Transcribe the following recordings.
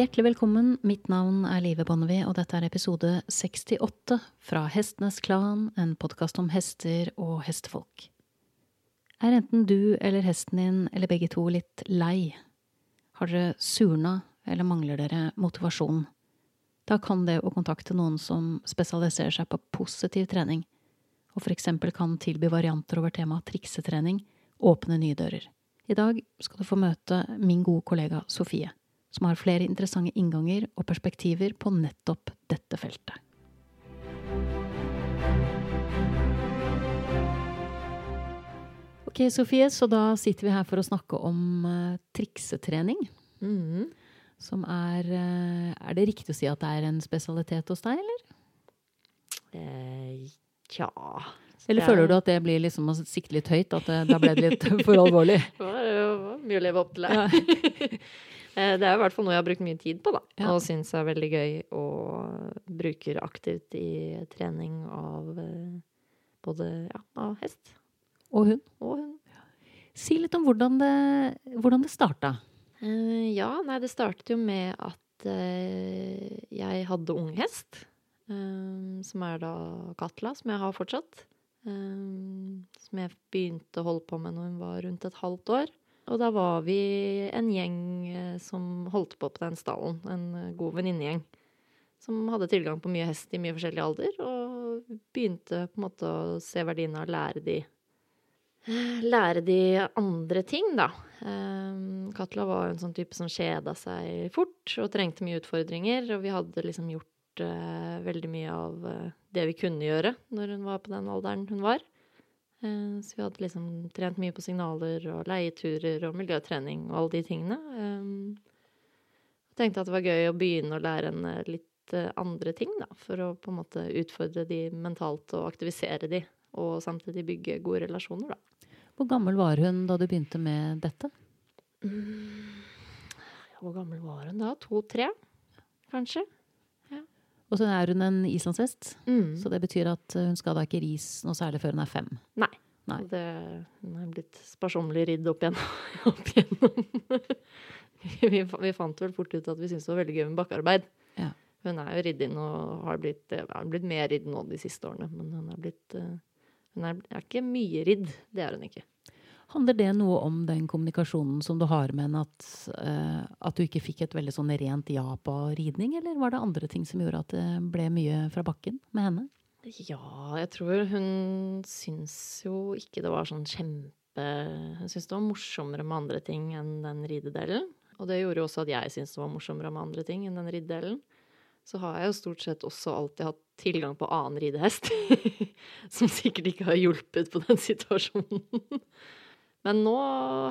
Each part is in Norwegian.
Hjertelig velkommen. Mitt navn er Live Bonnevie, og dette er episode 68 fra Hestenes Klan, en podkast om hester og hestefolk. Er enten du eller hesten din eller begge to litt lei? Har dere surna, eller mangler dere motivasjon? Da kan det å kontakte noen som spesialiserer seg på positiv trening, og for eksempel kan tilby varianter over temaet triksetrening, åpne nye dører. I dag skal du få møte min gode kollega Sofie som har flere interessante innganger og perspektiver på nettopp dette feltet. Ok, Sofie, så da sitter vi her for å snakke om uh, triksetrening. Mm. Som er uh, Er det riktig å si at det er en spesialitet hos deg, eller? Eh, tja Eller føler du at det blir liksom å sikte litt høyt? At det, da ble det litt for alvorlig? Det var mye å leve opp til her. Eh, det er i hvert fall noe jeg har brukt mye tid på, da. Ja. Og syns er veldig gøy og bruker aktivt i trening av eh, både ja, av hest. Og hund. Og hund. Si litt om hvordan det, hvordan det starta. Uh, ja, nei, det startet jo med at jeg hadde ung hest. Som er da Katla, som jeg har fortsatt. som jeg begynte å holde på med når hun var rundt et halvt år. Og da var vi en gjeng eh, som holdt på på den stallen. En eh, god venninnegjeng. Som hadde tilgang på mye hest i mye forskjellig alder, og begynte på en måte å se verdien av å lære de Lære de andre ting, da. Katla var en sånn type som kjeda seg fort og trengte mye utfordringer. Og vi hadde liksom gjort uh, veldig mye av det vi kunne gjøre når hun var på den alderen hun var. Eh, så vi hadde liksom trent mye på signaler og leieturer og miljøtrening og alle de tingene. Jeg eh, tenkte at det var gøy å begynne å lære henne litt eh, andre ting, da. For å på en måte utfordre de mentalt og aktivisere de, og samtidig bygge gode relasjoner, da. Hvor gammel var hun da du begynte med dette? Mm, hvor gammel var hun da? To-tre, kanskje. Og så er hun en islandshest, mm. så det betyr at hun skal da ikke ris noe særlig før hun er fem. Nei. Nei. Det, hun er blitt sparsommelig ridd opp igjennom. opp igjennom. vi, vi, fant vel fort ut at vi syntes det var veldig gøy med bakkearbeid. Ja. Hun er jo ridd inn og har blitt, har blitt mer ridd nå de siste årene, men hun er blitt eh, Hun er, er ikke mye ridd, det er hun ikke. Handler det noe om den kommunikasjonen som du har med henne, at, uh, at, du ikke fikk et veldig sånn rent ja på ridning, eller var det andre ting som gjorde at det ble mye fra bakken med henne? Ja, jeg tror hun syns jo ikke det var sånn kjempe Hun syntes det var morsommere med andre ting enn den ridedelen. Og det gjorde jo også at jeg syntes det var morsommere med andre ting enn den ridedelen. Så har jeg jo stort sett også alltid hatt tilgang på annen ridehest. som sikkert ikke har hjulpet på den situasjonen. Men nå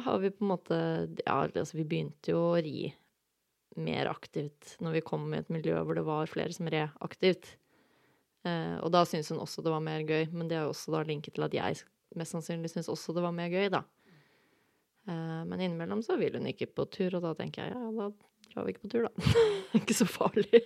har vi på en måte Ja, altså vi begynte jo å ri mer aktivt når vi kom i et miljø hvor det var flere som red aktivt. Eh, og da syntes hun også det var mer gøy, men det er jo også da linket til at jeg mest sannsynlig syns også det var mer gøy, da. Eh, men innimellom så vil hun ikke på tur, og da tenker jeg ja, da drar vi ikke på tur, da. ikke så farlig.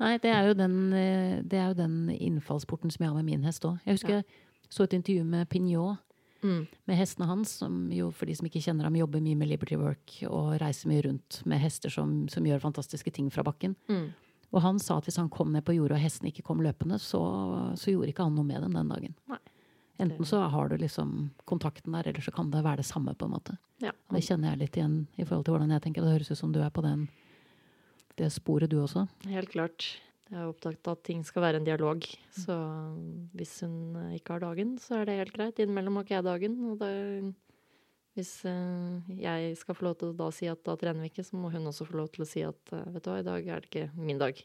Nei, det er jo den, eh, det er jo den innfallsporten som jeg har med min hest òg. Jeg husker ja. jeg så et intervju med Pignot Mm. Med hestene hans, som jo for de som ikke kjenner ham, jobber mye med Liberty Work og reiser mye rundt med hester som, som gjør fantastiske ting fra bakken. Mm. Og han sa at hvis han kom ned på jordet og hestene ikke kom løpende, så, så, gjorde ikke han noe med dem den dagen. Nei. Enten så har du liksom kontakten der, eller så kan det være det samme. på en måte. Ja. Det kjenner jeg litt igjen i forhold til hvordan jeg tenker. Det høres ut som du er på den, det sporet, du også. Helt klart. Jeg er opptatt av at ting skal være en dialog. Så hvis hun ikke har dagen, så er det helt greit. Innimellom har ikke jeg dagen. Og det, hvis eh, jeg skal få lov til å da si at da trener vi ikke, så må hun også få lov til å si at eh, vet du hva, i dag er det ikke min dag.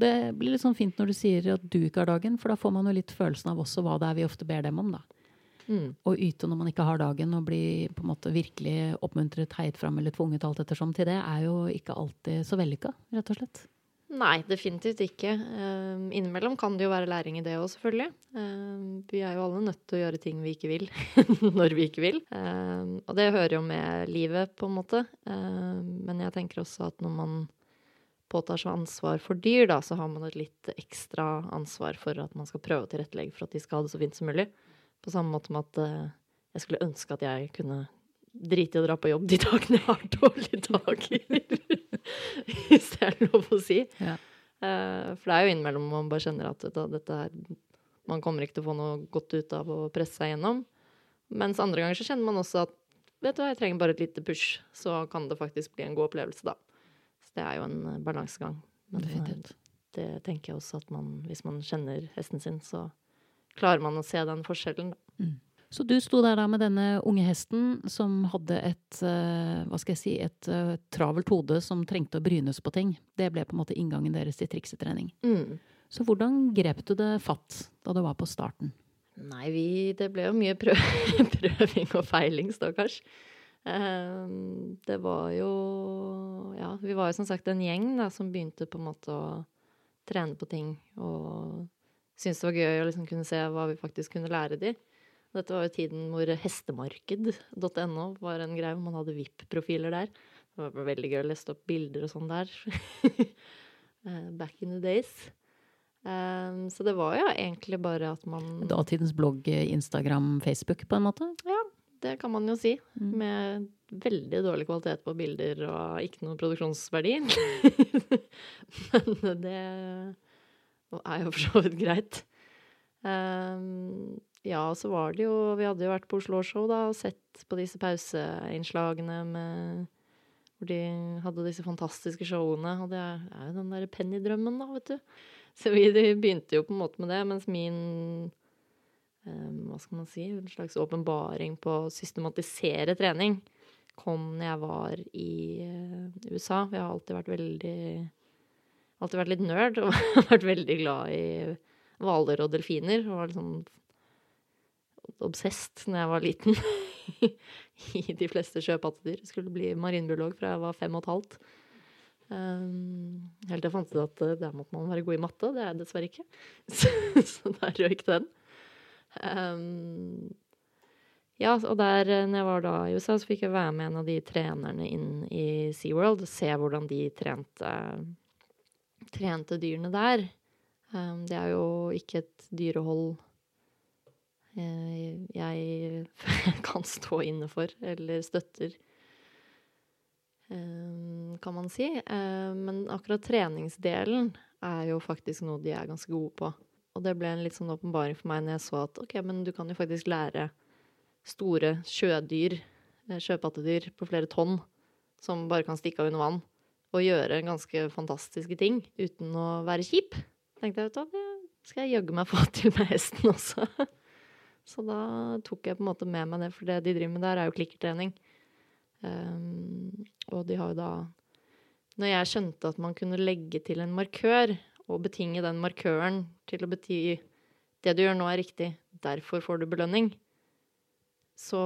Det blir litt sånn fint når du sier at du ikke har dagen, for da får man jo litt følelsen av også hva det er vi ofte ber dem om, da. Mm. Å yte når man ikke har dagen, og bli på en måte virkelig oppmuntret, heiet fram eller tvunget alt ettersom til det, er jo ikke alltid så vellykka, rett og slett. Nei, definitivt ikke. Um, innimellom kan det jo være læring i det òg, selvfølgelig. Um, vi er jo alle nødt til å gjøre ting vi ikke vil, når vi ikke vil. Um, og det hører jo med livet, på en måte. men jeg tenker også at når man påtar seg ansvar for dyr, da, så har man et litt ekstra ansvar for at man skal prøve å tilrettelegge for at de skal ha det så fint som mulig. På samme måte med at uh, jeg skulle ønske at jeg kunne drite i å dra på jobb de dagene jeg har dårlige dager. Hvis det er lov å si. Ja. Eh, for det er jo innimellom man bare kjenner at da, dette er Man kommer ikke til å få noe godt ut av å presse seg gjennom. Mens andre ganger så kjenner man også at vet du hva, jeg trenger bare et lite push, så kan det faktisk bli en god opplevelse da. Så det er jo en eh, balansegang. Men det, Definitivt. det tenker jeg også at man, hvis man kjenner hesten sin, så klarer man å se den forskjellen. Da. Så du sto der da med denne unge hesten som hadde et, eh, hva skal jeg si, et eh, travelt hode som trengte å brynes på ting. Det ble på en måte inngangen deres til triksetrening. Mm. Så hvordan grep du det fatt da du var på starten? Nei, vi, det ble jo mye prøv, prøving og feiling, stakkars. Ehm, det var jo Ja, vi var jo som sagt en gjeng da, som begynte på en måte å trene på ting. Og syntes det var gøy å liksom kunne se hva vi faktisk kunne lære de. Dette var jo tiden hvor hestemarked.no var en greie, hvor man hadde VIP-profiler der. Det var veldig gøy å leste opp bilder og sånn der. Eh, Back in the days. Um, så det var jo egentlig bare at man Datidens blogg, Instagram, Facebook, på en måte? Ja, Det kan man jo si. Mm. Med veldig dårlig kvalitet på bilder og ikke noe produksjonsverdi. Men det er jo for så vidt greit. Ehm, ja, så var det jo Vi hadde jo vært på Oslo Show da og sett på disse pauseinnslagene med hvor de hadde disse fantastiske showene. Og det er jo den derre Penny-drømmen, da, vet du. Så vi begynte jo på en måte med det, mens min um, hva skal man si, en slags åpenbaring på å systematisere trening kom når jeg var i uh, USA. Jeg har alltid vært veldig Alltid vært litt nerd og vært veldig glad i hvaler og delfiner. Og var liksom obsesst når jeg var liten i de fleste sjøpattedyr. Skulle bli marinbiolog fra jeg var fem og et halvt. Um, helt til jeg fant ut at uh, der måtte man være god i matte. Det er jeg dessverre ikke. Så, så der røyk den. Um, ja, og der uh, når jeg var da i USA, så fikk jeg være med en av de trenerne inn i SeaWorld og se hvordan de trente, trente dyrene der. Um, det er jo ikke et dyrehold eh, jeg kan stå inne for eller støtter eh, kan man si. Eh, Men akkurat treningsdelen er jo faktisk noe de er ganske gode på. Og det ble en litt sånn åpenbaring for meg når jeg så at ok, men du kan jo faktisk lære store sjødyr, eh, sjøpattedyr på flere tonn, som bare kan stikke av under vann, og gjøre ganske fantastiske ting uten å være kjip. Tenkte jeg, vet du det skal jeg jaggu meg få til med hesten også. Så da tok jeg på en måte med meg det, for det de driver med der, er jo klikkertrening. Um, og de har jo da Når jeg skjønte at man kunne legge til en markør, og betinge den markøren til å bety det du gjør nå er riktig, derfor får du belønning, så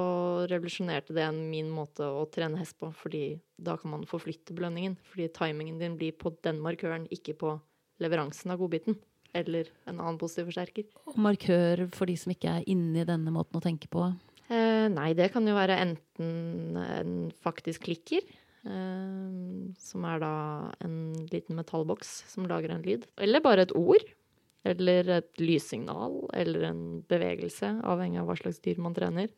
revolusjonerte det min måte å trene hest på, fordi da kan man forflytte belønningen. Fordi timingen din blir på den markøren, ikke på leveransen av godbiten. Eller en annen positiv forsterker. Og markør for de som ikke er inne i denne måten å tenke på? Eh, nei, det kan jo være enten en faktisk klikker, eh, som er da en liten metallboks som lager en lyd, eller bare et ord. Eller et lyssignal, eller en bevegelse, avhengig av hva slags dyr man trener.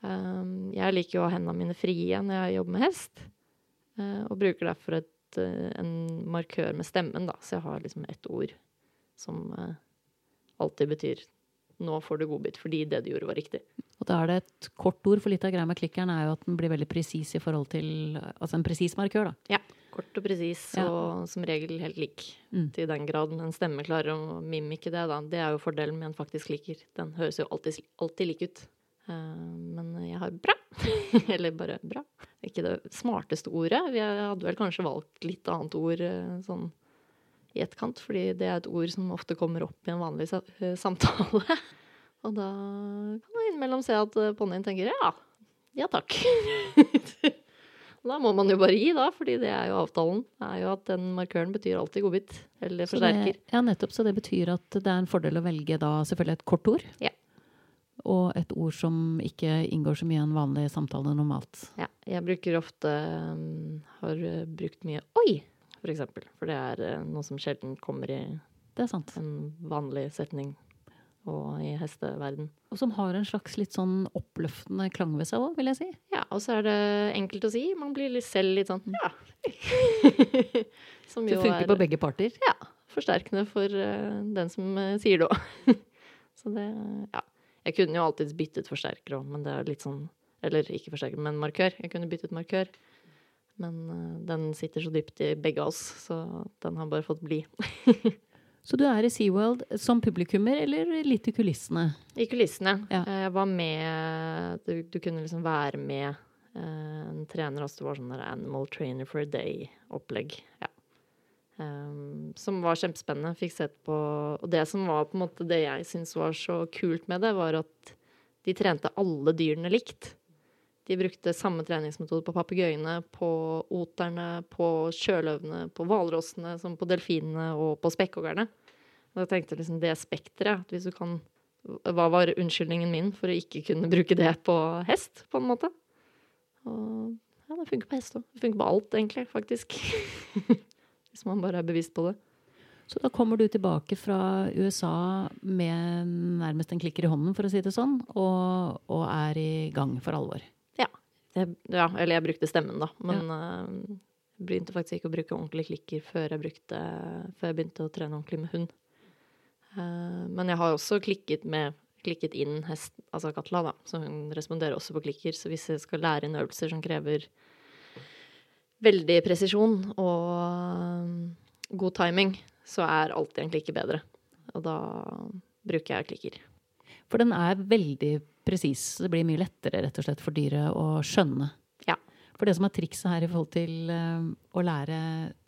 Eh, jeg liker jo å ha hendene mine frie når jeg jobber med hest, eh, og bruker derfor et, eh, en markør med stemmen, da, så jeg har liksom ett ord som eh, alltid betyr 'nå får du godbit fordi det du gjorde, var riktig'. Og da er det et kort ord, for litt av greia med klikkeren er jo at den blir veldig presis i forhold til Altså en presis markør, da. Ja. Kort og presis, Ja. og som regel helt lik. Mm. Til den grad en stemme klarer å mimikke det, da. Det er jo fordelen med en faktisk klikker. Den høres jo alltid, alltid lik ut. Eh, men jeg har bra. Eller bare bra. Ikke det smarteste ordet. Vi hadde vel kanskje valgt litt annet ord eh, sånn i etterkant, fordi det er et ord som ofte kommer opp i en vanlig eh, samtale. Og da kan man innimellom se at eh, ponnien tenker ja, ja takk. Da må man jo bare gi, da, fordi det er jo avtalen. Det er jo at den markøren betyr alltid godbit. Eller forsterker. det, ja, nettopp. Så det betyr at det er en fordel å velge da selvfølgelig et kort ord. Ja. Og et ord som ikke inngår så mye i en vanlig samtale normalt. Ja, jeg bruker ofte um, Har uh, brukt mye oi, for eksempel. For det er uh, noe som sjelden kommer i Det er sant. en vanlig setning. og i hesteverden. Og som har en slags litt sånn oppløftende klang ved seg òg, vil jeg si. Ja, og så er det enkelt å si. Man blir litt selv litt sånn ja. som det funker er, på begge parter? Ja. Forsterkende for uh, den som uh, sier det òg. så det Ja. Jeg kunne jo alltids byttet forsterker òg, men det er litt sånn Eller ikke forsterker, men markør. Jeg kunne byttet markør. Men uh, den sitter så dypt i begge oss, så den har bare fått bli. Så du er i SeaWorld som publikummer, eller litt i kulissene? I kulissene. Ja. Jeg var med Du, du kunne liksom være med uh, en trener også. Det var sånn der Animal Trainer for a Day-opplegg. Ja. Um, som var kjempespennende. Fikk sett på Og det som var på en måte det jeg syntes var så kult med det, var at de trente alle dyrene likt. De brukte samme treningsmetode på papegøyene, på oterne, på sjøløvene, på hvalrossene som på delfinene og på spekkhoggerne. Og jeg tenkte liksom det spekteret, at hvis du kan Hva var unnskyldningen min for å ikke kunne bruke det på hest, på en måte? Og ja, det funker på hest òg. Det funker på alt, egentlig, faktisk. hvis man bare er bevisst på det. Så da kommer du tilbake fra USA med nærmest en klikker i hånden, for å si det sånn, og, og er i gang for alvor? Jeg, ja, eller jeg brukte stemmen, da. Men ja. uh, begynte faktisk ikke å bruke ordentlig klikker før jeg, brukte, før jeg begynte å trene ordentlig med hund. Uh, men jeg har også klikket, med, klikket inn hest, altså Katla, da. Så hun responderer også på klikker. Så hvis jeg skal lære inn øvelser som krever veldig presisjon og uh, god timing, så er alltid en klikker bedre. Og da bruker jeg klikker. For den er veldig presis. Det blir mye lettere rett og slett for dyret å skjønne. Ja. For det som er trikset her i forhold til uh, å lære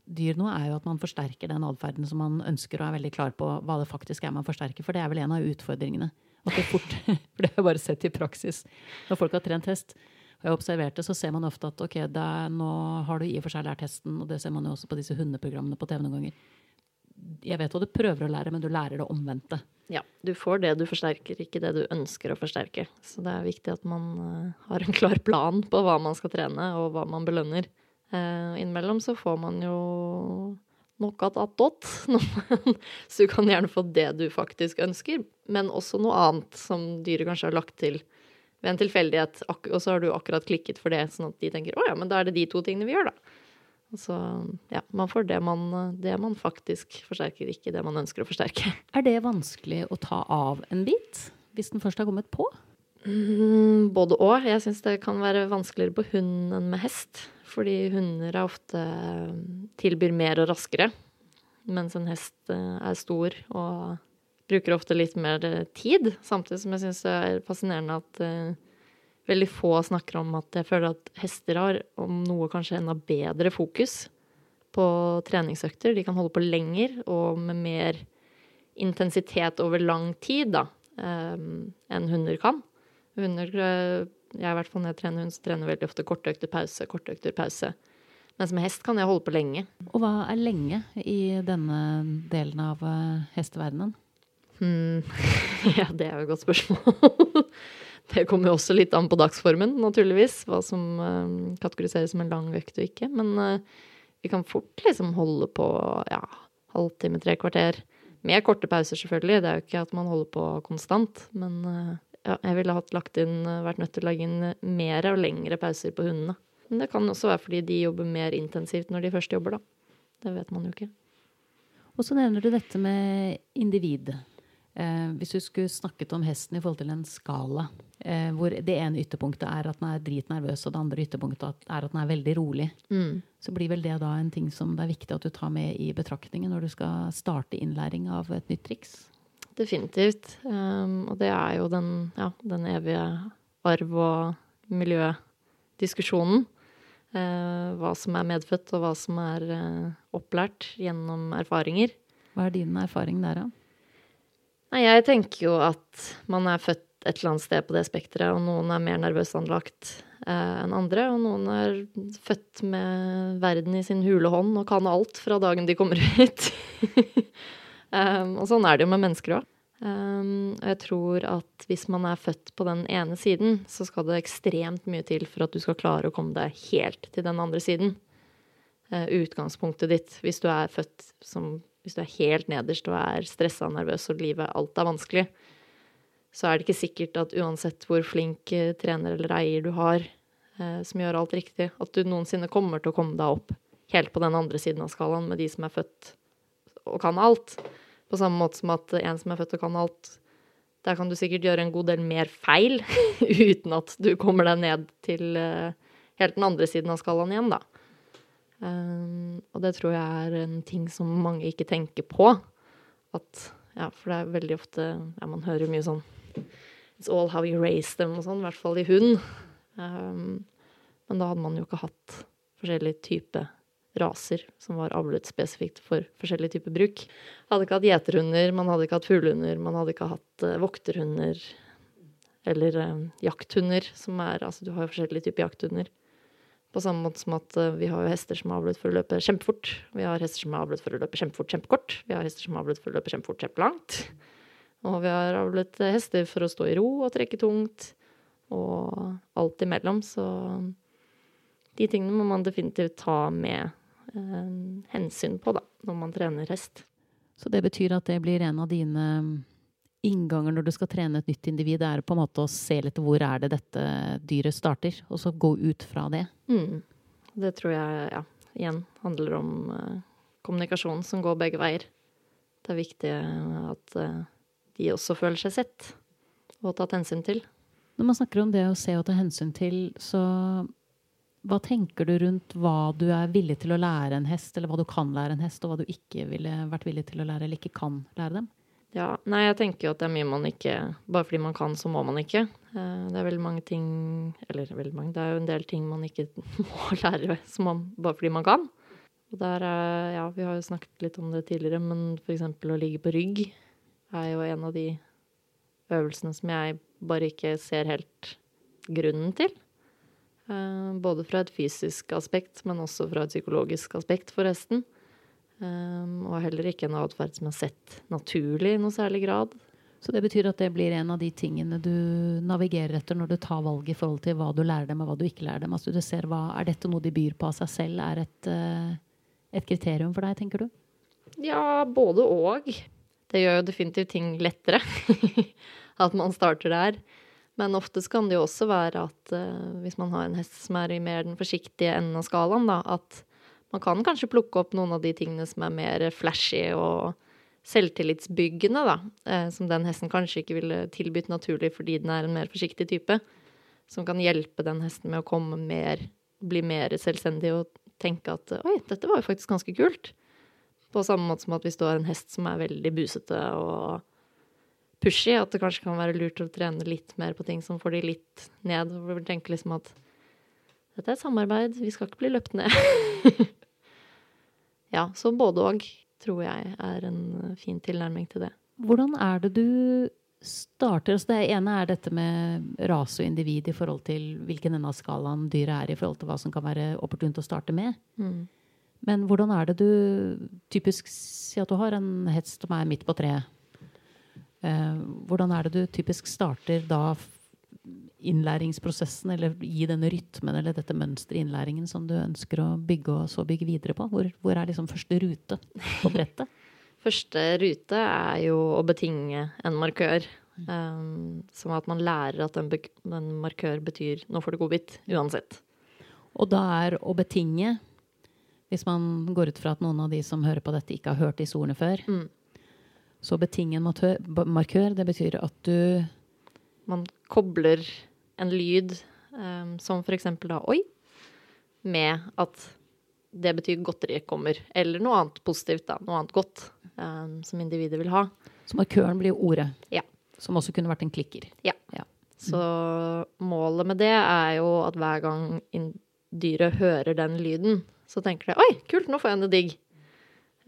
dyr noe, er jo at man forsterker den atferden som man ønsker, og er veldig klar på hva det faktisk er man forsterker. For det er vel en av utfordringene. At det fort, for det har jeg bare sett i praksis. Når folk har trent hest, og jeg har observert det, så ser man ofte at ok, da, nå har du i og for seg lært hesten, og det ser man jo også på disse hundeprogrammene på TV noen ganger. Jeg vet hva du prøver å lære, men du lærer det omvendte. Ja, du får det du forsterker, ikke det du ønsker å forsterke. Så det er viktig at man uh, har en klar plan på hva man skal trene, og hva man belønner. Uh, innimellom så får man jo nok attåt. så du kan gjerne få det du faktisk ønsker, men også noe annet som dyret kanskje har lagt til ved en tilfeldighet, og så har du akkurat klikket for det, sånn at de tenker å ja, men da er det de to tingene vi gjør, da. Så ja, man får det man, det man, faktisk forsterker, ikke det man ønsker å forsterke. Er det vanskelig å ta av en bit, hvis den først har kommet på? Mm, både og. Jeg syns det kan være vanskeligere på hund enn med hest. Fordi hunder er ofte tilbyr mer og raskere. Mens en hest eh, er stor og bruker ofte litt mer tid. Samtidig som jeg syns det er fascinerende at eh, veldig få snakker om at jeg føler at hester har, om noe kanskje enda bedre fokus på treningsøkter. De kan holde på lenger og med mer intensitet over lang tid da, um, enn hunder kan. Hunder eh, Jeg når jeg trener hund, så trener veldig ofte kortøkter, pause, kortøkter, pause. Mens med hest kan jeg holde på lenge. Og hva er lenge i denne delen av uh, hesteverdenen? Hmm. ja, det er jo et godt spørsmål. Det kommer jo også litt an på dagsformen, naturligvis, hva som uh, kategoriseres som en lang økt og ikke. Men uh, vi kan fort liksom holde på ja, halvtime, tre kvarter. Med korte pauser, selvfølgelig. Det er jo ikke at man holder på konstant. Men uh, ja, jeg ville hatt inn, vært nødt til å lage inn mer og lengre pauser på hundene. Men det kan også være fordi de jobber mer intensivt når de først jobber, da. Det vet man jo ikke. Og så nevner du dette med individ. Eh, hvis du skulle snakket om hesten i forhold til en skala, eh, hvor det ene ytterpunktet er at den er dritnervøs, og det andre ytterpunktet er at den er veldig rolig, mm. så blir vel det da en ting som det er viktig at du tar med i betraktningen når du skal starte innlæring av et nytt triks? Definitivt. Um, og det er jo den, ja, den evige arv- og miljødiskusjonen. Uh, hva som er medfødt, og hva som er uh, opplært gjennom erfaringer. Hva er din erfaring der, da? Nei, jeg tenker jo at man er født et eller annet sted på det spekteret, og noen er mer nervøst anlagt eh, enn andre, og noen er født med verden i sin hule hånd og kan alt fra dagen de kommer hit. um, og sånn er det jo med mennesker òg. Um, og jeg tror at hvis man er født på den ene siden, så skal det ekstremt mye til for at du skal klare å komme deg helt til den andre siden. Uh, utgangspunktet ditt, hvis du er født som hvis du er helt nederst og er stressa og nervøs og livet alt er vanskelig, så er det ikke sikkert at uansett hvor flink eh, trener eller eier du har, eh, som gjør alt riktig, at du noensinne kommer til å komme deg opp helt på den andre siden av skalaen med de som er født og kan alt. På samme måte som at en som er født og kan alt, der kan du sikkert gjøre en god del mer feil uten at du kommer deg ned til eh, helt den andre siden av skalaen igjen, da. Um, og det tror jeg er en ting som mange ikke tenker på. At Ja, for det er veldig ofte Ja, man hører jo mye sånn It's all how you raise them og sånn, i hvert fall i hund. Um, men da hadde man jo ikke hatt forskjellige type raser som var avlet spesifikt for forskjellig type bruk. Man Hadde ikke hatt gjeterhunder, man hadde ikke hatt fuglehunder, man hadde ikke hatt uh, vokterhunder eller uh, jakthunder, som er Altså, du har jo forskjellige typer jakthunder. På samme måte som at uh, vi har hester som er avlet for å løpe kjempefort. Vi har hester som er avlet for å løpe kjempefort, kjempekort. Vi har hester som er avlet for å løpe kjempefort, kjempelangt. Og vi har avlet hester for å stå i ro og trekke tungt. Og alt imellom. Så de tingene må man definitivt ta med eh, hensyn på, da, når man trener hest. Så det betyr at det blir en av dine innganger når du skal trene et nytt individ, er på en måte å se litt hvor er det dette dyret starter, og så gå ut fra det. Mm. Det tror jeg, ja, igjen handler om uh, kommunikasjon som går begge veier. Det er viktig at uh, de også føler seg sett og tatt hensyn til. Når man snakker om det å se og ta hensyn til, så hva tenker du rundt hva du er villig til å lære en hest, eller hva du kan lære en hest, og hva du ikke ville vært villig til å lære eller ikke kan lære dem? Ja, nei, jeg tenker jo at det er mye man ikke Bare fordi man kan, så må man ikke. Eh, det er veldig mange ting Eller veldig mange, det er jo en del ting man ikke må lære man, bare fordi man kan. Og der er Ja, vi har jo snakket litt om det tidligere, men eksempel å ligge på rygg er jo en av de øvelsene som jeg bare ikke ser helt grunnen til. Eh, både fra et fysisk aspekt, men også fra et psykologisk aspekt for hesten. Um, og heller ikke en atferd som er sett naturlig i noe særlig grad. Så det betyr at det blir en av de tingene du navigerer etter når du tar valget i forhold til hva du lærer dem og hva du ikke lærer dem? Altså du ser hva, Er dette noe de byr på av seg selv? Er et, uh, et kriterium for deg, tenker du? Ja, både og. Det gjør jo definitivt ting lettere at man starter der. Men oftest kan det jo også være at uh, hvis man har en hest som er i mer den forsiktige enden av skalaen, da, at man kan kanskje plukke opp noen av de tingene som er mer flashy og selvtillitsbyggende, da. Eh, som den hesten kanskje ikke ville tilbudt naturlig fordi den er en mer forsiktig type. Som kan hjelpe den hesten med å komme mer, bli mer selvstendig og tenke at oi, dette var jo faktisk ganske kult. På samme måte som at hvis du har en hest som er veldig busete og pushy, at det kanskje kan være lurt å trene litt mer på ting som får de litt ned. Og tenke liksom at dette er samarbeid, vi skal ikke bli løpt ned. Ja, så både og tror jeg er en fin tilnærming til det. Hvordan er det du starter? Altså det ene er dette med rase og individ i forhold til hvilken ende av skalaen dyret er i forhold til hva som kan være opportunt å starte med. Mm. Men hvordan er det du typisk Si at du har en hest som er midt på treet. Eh, hvordan er det du typisk starter da innlæringsprosessen, eller gi denne rytmen eller dette mønsteret i innlæringen som du ønsker å bygge og så bygge videre på? Hvor, hvor er liksom første rute på brettet? første rute er jo å betinge en markør. Um, som at man lærer at en, en markør betyr 'nå får du godbit', uansett. Og da er å betinge, hvis man går ut fra at noen av de som hører på dette, ikke har hørt disse ordene før, mm. så betinge en markør, det betyr at du Man kobler en lyd um, som for eksempel da 'oi', med at det betyr godteri kommer. Eller noe annet positivt, da. Noe annet godt um, som individet vil ha. Så markøren blir ordet? Ja. Som også kunne vært en klikker? Ja. ja. Så målet med det er jo at hver gang dyret hører den lyden, så tenker det 'oi, kult, nå får jeg en digg'.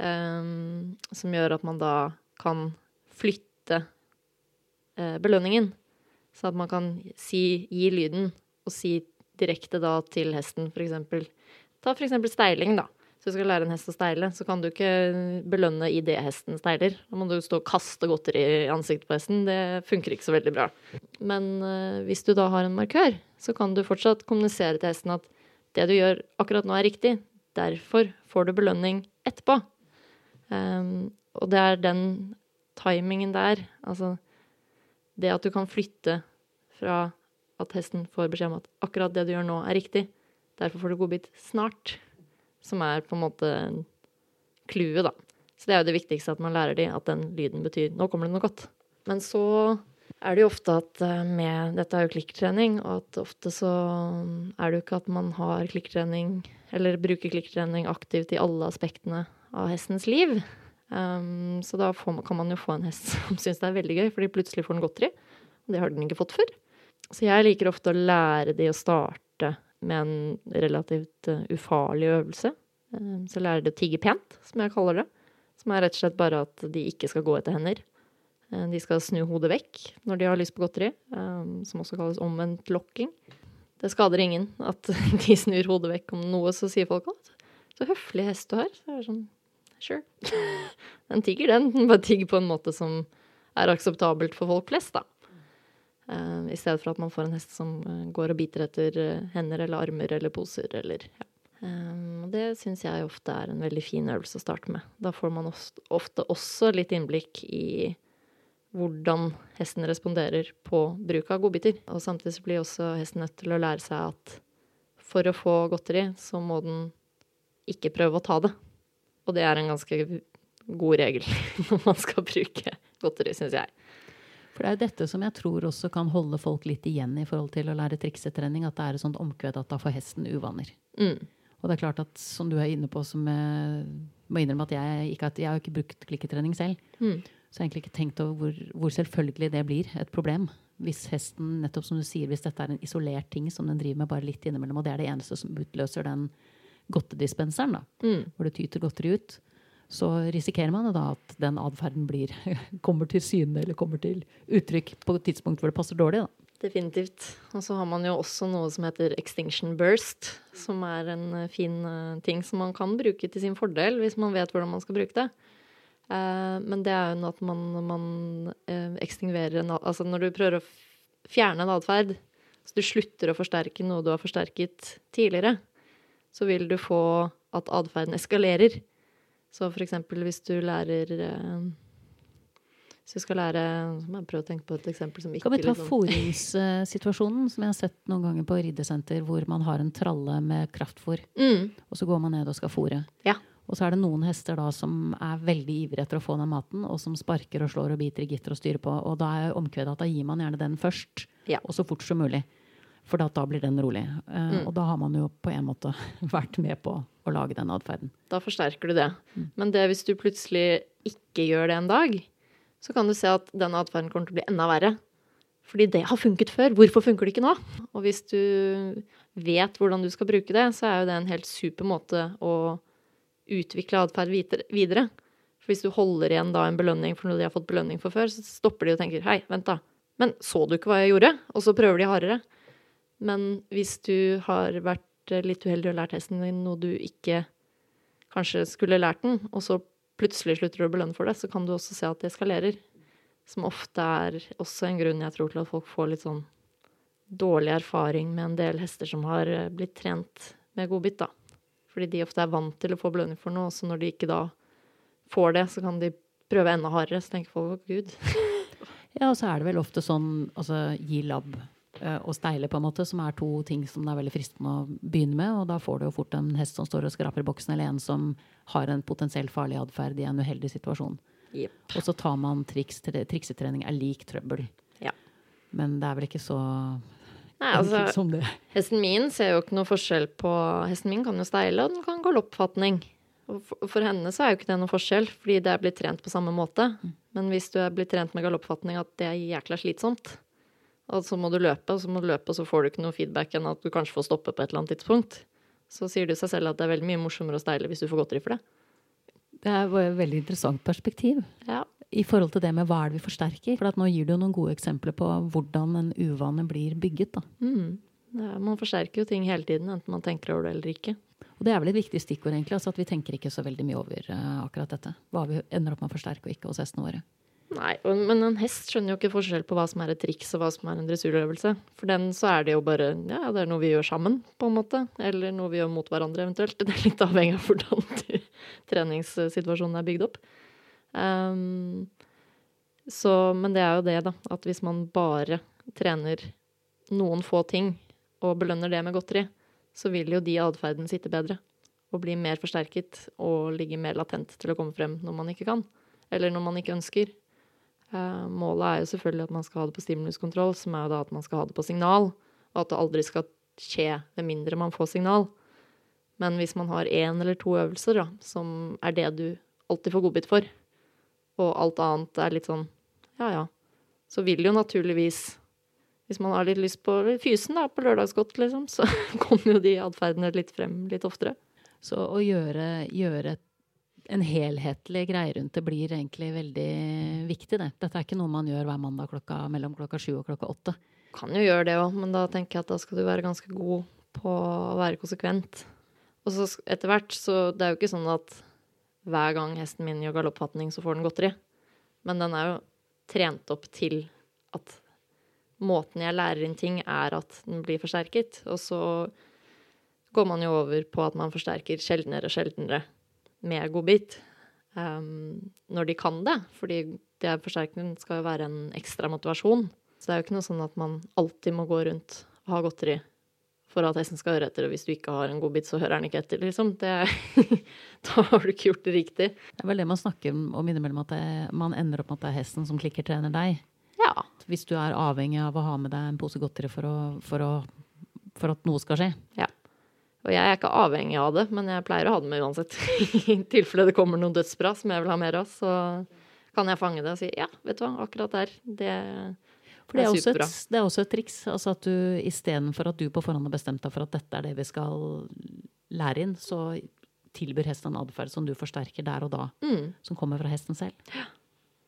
Um, som gjør at man da kan flytte uh, belønningen så at man kan si, gi lyden, og si direkte da til hesten, eksempel. Ta eksempel steiling, da. Så du skal lære en hest å steile, så kan du ikke belønne idet hesten steiler. Da må du stå og kaste godteri i ansiktet på hesten. Det funker ikke så veldig bra. Men uh, hvis du da har en markør, så kan du fortsatt kommunisere til hesten at det du gjør akkurat nå, er riktig. Derfor får du belønning etterpå. Um, og det er den timingen der, altså det at du kan flytte fra at hesten får beskjed om at akkurat det du gjør nå, er riktig, derfor får du godbit snart, som er på en måte clouet, da. Så det er jo det viktigste at man lærer de, at den lyden betyr 'nå kommer det noe godt'. Men så er det jo ofte at eh, med Dette er jo klikktrening, og at ofte så er det jo ikke at man har klikktrening, eller bruker klikktrening aktivt i alle aspektene av hestens liv. Um, så da man, kan man jo få en hest som syns det er veldig gøy, fordi plutselig får den godteri. Og det har den ikke fått før. Så jeg liker ofte å lære de å starte med en relativt uh, ufarlig øvelse. Um, så lærer de å tigge pent, som jeg kaller det. Som er rett og slett bare at de ikke skal gå etter hender. Uh, de skal snu hodet vekk når de har lyst på godteri, som også kalles omvendt lokking. Det skader ingen at de snur hodet vekk om noe, så sier folk at så høflig hest du har. Så er det sånn Sure. Den tigger, den. Den bare tigger på en måte som er akseptabelt for folk flest, da. Uh, I stedet for at man får en hest som uh, går og biter etter uh, hender eller armer eller poser eller ja. Um, det syns jeg ofte er en veldig fin øvelse å starte med. Da får man ofte, også litt innblikk i hvordan hesten responderer på bruk av godbiter. Og samtidig blir også hesten nødt til å lære seg at for å få godteri, så må den ikke prøve å ta det. Og det er en ganske god regel når man skal bruke godteri, syns jeg. For det er jo dette som jeg tror også kan holde folk litt igjen i forhold til å lære triksetrening, at det er et sånt omkved at da får hesten uvaner. Mm. Og det er klart at som du er inne på, som jeg må innrømme at jeg ikke, jeg har ikke brukt klikketrening selv. Mm. Så jeg har egentlig ikke tenkt over hvor, hvor, selvfølgelig det blir et problem. Hvis hesten, nettopp som du sier, hvis dette er en isolert ting som den driver med bare litt innimellom, og det er det eneste som utløser den godtedispenseren, da, mm. hvor det tyter godteri ut, så risikerer man da at den atferden kommer til syne eller kommer til uttrykk på et tidspunkt hvor det passer dårlig. Da. Definitivt. Og så har man jo også noe som heter extinction burst, som er en eh, fin uh, ting som man kan bruke til sin fordel hvis man vet hvordan man skal bruke det. Uh, men det er jo at man, man ekstinguerer en Altså når du prøver å fjerne en atferd, så du slutter å forsterke noe du har forsterket tidligere, så vil du få at atferden eskalerer. Så for eksempel hvis du lærer eh, Hvis du skal lære jeg prøve å tenke på et eksempel som ikke Kan vi ta liksom, fôringssituasjonen, som jeg har sett noen ganger på riddesenter, hvor man har en tralle med kraftfôr, mm, og så går man ned og skal fôre. Ja. Og så er det noen hester da som er veldig ivrige etter å få den maten, og som sparker og slår og biter i gitter og styrer på. Og da er omkvedet at da gir man gjerne den først, Ja. og så fort som mulig. For da, blir den rolig. Eh, Mm. Og da har man jo på en måte vært med på å lage den atferden. Da forsterker du det. Mm. Men det hvis du plutselig ikke gjør det en dag, så kan du se at den atferden kommer til å bli enda verre. Fordi det har funket før. Hvorfor funker det ikke nå? Og hvis du vet hvordan du skal bruke det, så er jo det en helt super måte å utvikle atferd videre- videre. For hvis du holder igjen da en belønning for noe de har fått belønning for før, så stopper de og tenker hei, vent da. Men så du ikke hva jeg gjorde? Og så prøver de hardere. Men hvis du har vært eh, litt uheldig og lært hesten din noe du ikke kanskje skulle lært den, og så plutselig slutter du å belønne for det, så kan du også se at det eskalerer. Som ofte er også en grunn jeg tror til at folk får litt sånn dårlig erfaring med en del hester som har eh, blitt trent med godbit, da. Fordi de ofte er vant til å få belønning for noe, og så når de ikke da får det, så kan de prøve enda hardere. Så tenker folk å gud. Ja, og så er det vel ofte sånn altså gi labb og steile, på en måte, som er to ting som det er veldig fristende å begynne med. Og da får du jo fort en hest som står og skraper i boksen, eller en som har en potensielt farlig atferd i en uheldig situasjon. Yep. Og så tar man triks. Triksetrening er lik trøbbel. Ja. Men det er vel ikke så Nei, altså. Hesten min ser jo ikke noe forskjell på Hesten min kan jo steile, og den kan galoppfatning. Og for, for henne så er jo ikke det noe forskjell, fordi det er blitt trent på samme måte. Men hvis du er blitt trent med galoppfatning, at det er jækla slitsomt, og så må du løpe, og så må du løpe, og så får du ikke noe feedback enn at du kanskje får stoppe på et eller annet tidspunkt, så sier det seg selv at det er veldig mye morsommere å steile hvis du får godteri for det. Det er et veldig interessant perspektiv Ja. i forhold til det med hva er det vi forsterker. For at nå gir du noen gode eksempler på hvordan en uvane blir bygget. da. Mm. Er, man forsterker jo ting hele tiden, enten man tenker over det eller ikke. Og det er vel et viktig stikkord, egentlig, altså at vi tenker ikke så veldig mye over uh, akkurat dette. Hva vi ender opp med å forsterke og ikke hos hestene våre. Nei, men en hest skjønner jo ikke forskjell på hva som er et triks og hva som er en dressurøvelse. For den så er det jo bare ja, det er noe vi gjør sammen, på en måte. Eller noe vi gjør mot hverandre, eventuelt. Det er litt avhengig av hvordan treningssituasjonen er bygd opp. Um, Så, men det er jo det, da. At hvis man bare trener noen få ting og belønner det med godteri, så vil jo de atferden sitte bedre. Og bli mer forsterket og ligge mer latent til å komme frem når man ikke kan. Eller når man ikke ønsker. Eh, målet er jo selvfølgelig at man skal ha det på stimuluskontroll, som er jo da at man skal ha det på signal. Og at det aldri skal skje med mindre man får signal. Men hvis man har én eller to øvelser, da, som er det du alltid får godbit for, og alt annet er litt sånn ja ja, så vil jo naturligvis Hvis man har litt lyst på fysen da, på lørdagsgodt, liksom, så kommer jo de atferdene litt frem litt oftere. Så å gjøre, gjøre en helhetlig greie rundt det blir egentlig veldig viktig, det. Dette er ikke noe man gjør hver mandag klokka, mellom klokka sju og klokka åtte. Kan jo gjøre det òg, men da tenker jeg at da skal du være ganske god på å være konsekvent. Og så etter hvert, så det er jo ikke sånn at hver gang hesten min gjør galoppfatning, så får den godteri. Men den er jo trent opp til at måten jeg lærer inn ting, er at den blir forsterket. Og så går man jo over på at man forsterker sjeldnere og sjeldnere med godbit. Um, når de kan det. Fordi det forsterkningen skal jo være en ekstra motivasjon. Så det er jo ikke noe sånn at man alltid må gå rundt og ha godteri for at hesten skal høre etter. Og hvis du ikke har en godbit, så hører den ikke etter, liksom. Det, da har du ikke gjort det riktig. Det er vel det man snakker om innimellom, at det, man ender opp med at det er hesten som klikkertrener deg. Ja. Hvis du er avhengig av å ha med deg en pose godteri for, å, for, å, for at noe skal skje. Ja. Og jeg er ikke avhengig av det, men jeg pleier å ha det med uansett. I tilfelle det kommer noen dødsbra som jeg vil ha mer av, så kan jeg fange det og si ja, vet du hva, akkurat der. Det det er, superbra. et, det er også et triks. Altså at du istedenfor at du på forhånd har bestemt deg for at dette er det vi skal lære inn, så tilbyr hesten en atferd som du forsterker der og da. Mm. Som kommer fra hesten selv. Ja.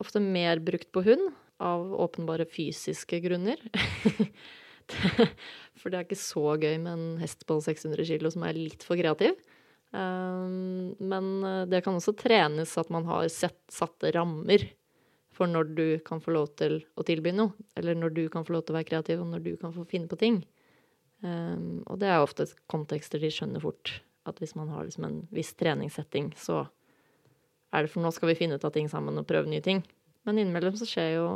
Ofte mer brukt på hund, av åpenbare fysiske grunner. for det er ikke så gøy med en hest på 600 kg som er litt for kreativ. Um, men eh, det kan også trenes at man har sett, satte rammer for når du kan få lov til å tilby noe. Eller når du kan få lov til å være kreativ, og når du kan få finne på ting. Um, og det er ofte kontekster de skjønner fort. At hvis man har liksom en viss treningssetting, så er det for nå skal vi finne ut av ting sammen og prøve nye ting. Men innimellom så skjer jo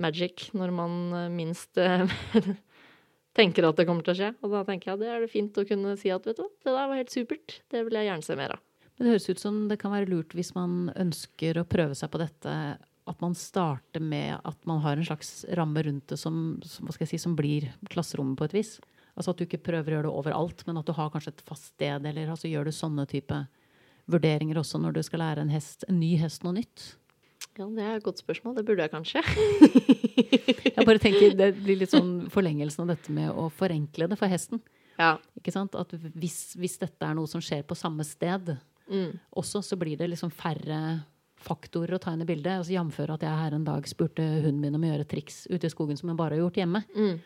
magic når man eh, minst eh, tenker at det kommer til å skje. Og da tenker jeg det er det fint å kunne si at vet du hva, det der var helt supert. Det vil jeg gjerne se mer av. Men det høres ut som det kan være lurt hvis man ønsker å prøve seg på dette, at man starter med at man har en slags ramme rundt det som, som, si, som blir klasserommet på et vis. Altså at du ikke prøver å gjøre det overalt, men at du har kanskje et fast sted, eller altså gjør du sånne type vurderinger også når du skal lære en, hest, en ny hest noe nytt? Ja, det er et godt spørsmål. Det burde jeg kanskje. jeg bare tenker Det blir litt sånn forlengelsen av dette med å forenkle det for hesten. Ja. Ikke sant? At hvis, hvis, dette er noe som skjer på samme sted, Mm. Også så blir det liksom færre faktorer å ta inn i bildet. Altså Jf. at jeg her en dag spurte hunden min om å gjøre triks ute i skogen som hun bare har gjort hjemme. Mm.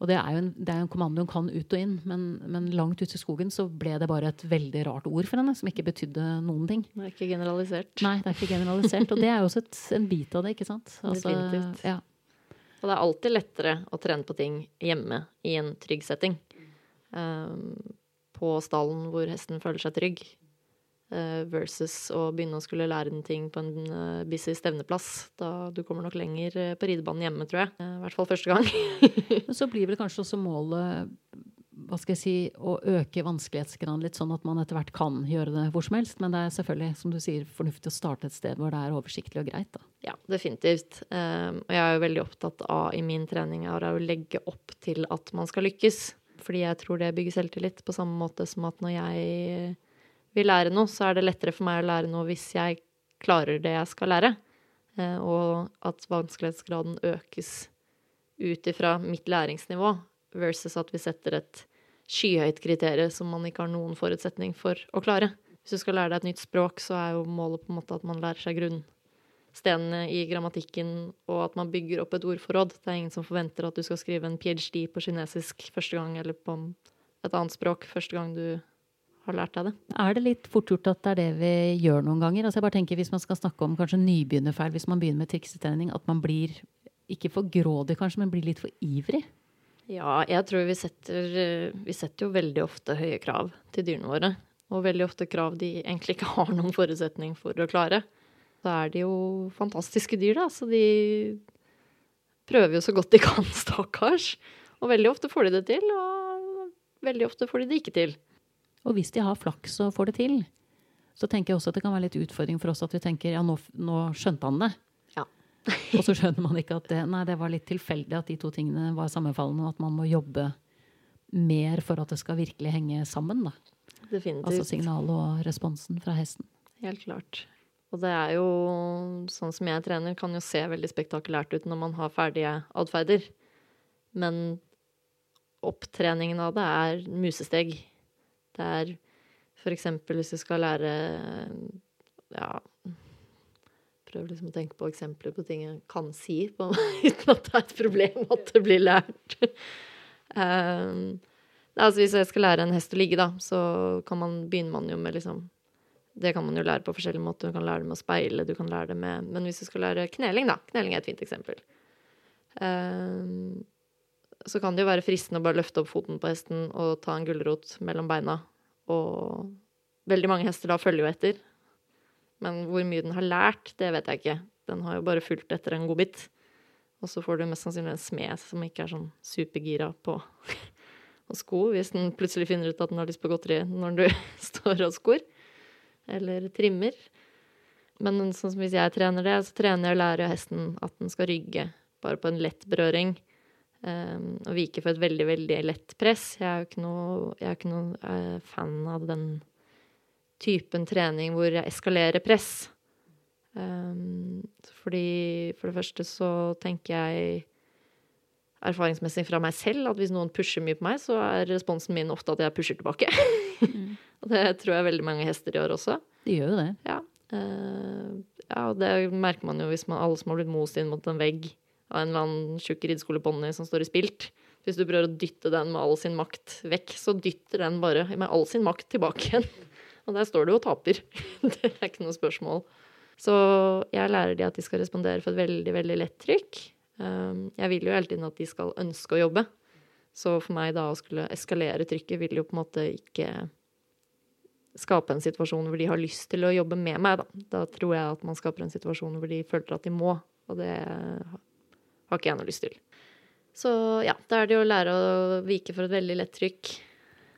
Og det er jo en, det er en kommando hun kan ut og inn, men, men, langt ute i skogen så ble det bare et veldig rart ord for henne, som ikke betydde noen ting. Det er ikke generalisert. Nei, det er ikke generalisert. og det er jo også et, en bit av det, ikke sant? Altså, Definitivt. Ja. Og det er alltid lettere å trene på ting hjemme i en trygg setting. Um, på stallen hvor hesten føler seg trygg. Eh, versus å begynne å skulle lære den ting på en uh, busy stevneplass. Da du kommer nok lenger eh, på ridebanen hjemme, tror jeg. I hvert fall første gang. Men så blir vel kanskje også målet hva skal jeg si, å øke vanskelighetsgraden litt, sånn at man etter hvert kan gjøre det hvor som helst. Men det er selvfølgelig, som du sier, fornuftig å starte et sted hvor det er oversiktlig og greit. Da. Ja, definitivt. Og jeg er jo veldig opptatt av i min trening er å legge opp til at man skal lykkes. Fordi jeg tror det bygger selvtillit, på samme måte som at når jeg vil lære noe, så er det lettere for meg å lære noe hvis jeg klarer det jeg skal lære. Eh, og at vanskelighetsgraden økes ut ifra mitt læringsnivå, versus at vi setter et skyhøyt kriterium som man ikke har noen forutsetning for å klare. Hvis du skal lære deg et nytt språk, så er jo målet på en måte at man lærer seg grunnstenene i grammatikken, og at man bygger opp et ordforråd. Det er ingen som forventer at du skal skrive en ph.d. på kinesisk første gang, eller på et annet språk første gang du har lært deg det. Er det litt fort gjort at det er det vi gjør noen ganger? Altså jeg bare tenker Hvis man skal snakke om kanskje nybegynnerfeil, hvis man begynner med triksetrening, at man blir ikke for grådig kanskje, men blir litt for ivrig? Ja, jeg tror vi setter, vi setter jo veldig ofte høye krav til dyrene våre. Og veldig ofte krav de egentlig ikke har noen forutsetning for å klare. Så er de jo fantastiske dyr, da. Så de prøver jo så godt de kan, stakkars. Og veldig ofte får de det til, og veldig ofte får de det ikke til. Og hvis de har flaks og får det til, så tenker jeg også at det kan være litt utfordring for oss at vi tenker ja, nå, nå skjønte han det. Ja. og så skjønner man ikke at det, nei, det var litt tilfeldig at de to tingene var sammenfallende, og at man må jobbe mer for at det skal virkelig henge sammen. da. Definitivt. Altså signalet og responsen fra hesten. Helt klart. Og det er jo sånn som jeg trener, kan jo se veldig spektakulært ut når man har ferdige atferder. Men opptreningen av det er musesteg. Det er for eksempel hvis du skal lære Ja Prøv liksom å tenke på eksempler på ting jeg kan si på, uten at det er et problem at det blir lært. um, altså hvis jeg skal lære en hest å ligge, da, så kan man, begynner man jo med liksom Det kan man jo lære på forskjellige måter. Du kan lære det med å speile, du kan lære det med Men hvis du skal lære kneling, da. Kneling er et fint eksempel. Um, så kan det jo være fristende å bare løfte opp foten på hesten og ta en gulrot mellom beina. Og veldig mange hester da følger jo etter. Men hvor mye den har lært, det vet jeg ikke. Den har jo bare fulgt etter en godbit. Og så får du mest sannsynlig en smed som ikke er sånn supergira på å sko, hvis den plutselig finner ut at den har lyst på godteri når du står og skor. Eller trimmer. Men sånn som hvis jeg trener det, så trener jeg og lærer hesten at den skal rygge bare på en lett berøring. Um, og vike for et veldig, veldig lett press. Jeg er jo ikke noe, jeg ikke noe uh, fan av den typen trening hvor jeg eskalerer press. Um, fordi for det første så tenker jeg erfaringsmessig fra meg selv at hvis noen pusher mye på meg, så er responsen min ofte at jeg pusher tilbake. Mm. og det tror jeg veldig mange hester gjør også. De gjør jo det. Ja. Uh, ja, og det merker man jo hvis man, alle som har blitt most inn mot en vegg av en eller annen tjukk rideskoleponni som står i spilt. Hvis du prøver å dytte den med all sin makt vekk, så dytter den bare med all sin makt tilbake igjen. Og der står du og taper. Det er ikke noe spørsmål. Så jeg lærer de at de skal respondere for et veldig, veldig lett trykk. Um, jeg vil jo hele tiden at de skal ønske å jobbe. Så for meg da å skulle eskalere trykket vil jo på en måte ikke skape en situasjon hvor de har lyst til å jobbe med meg, da. Da tror jeg at man skaper en situasjon hvor de føler at de må, og det har ikke jeg noe lyst til. Så ja, da er det jo å lære å vike for et veldig lett trykk.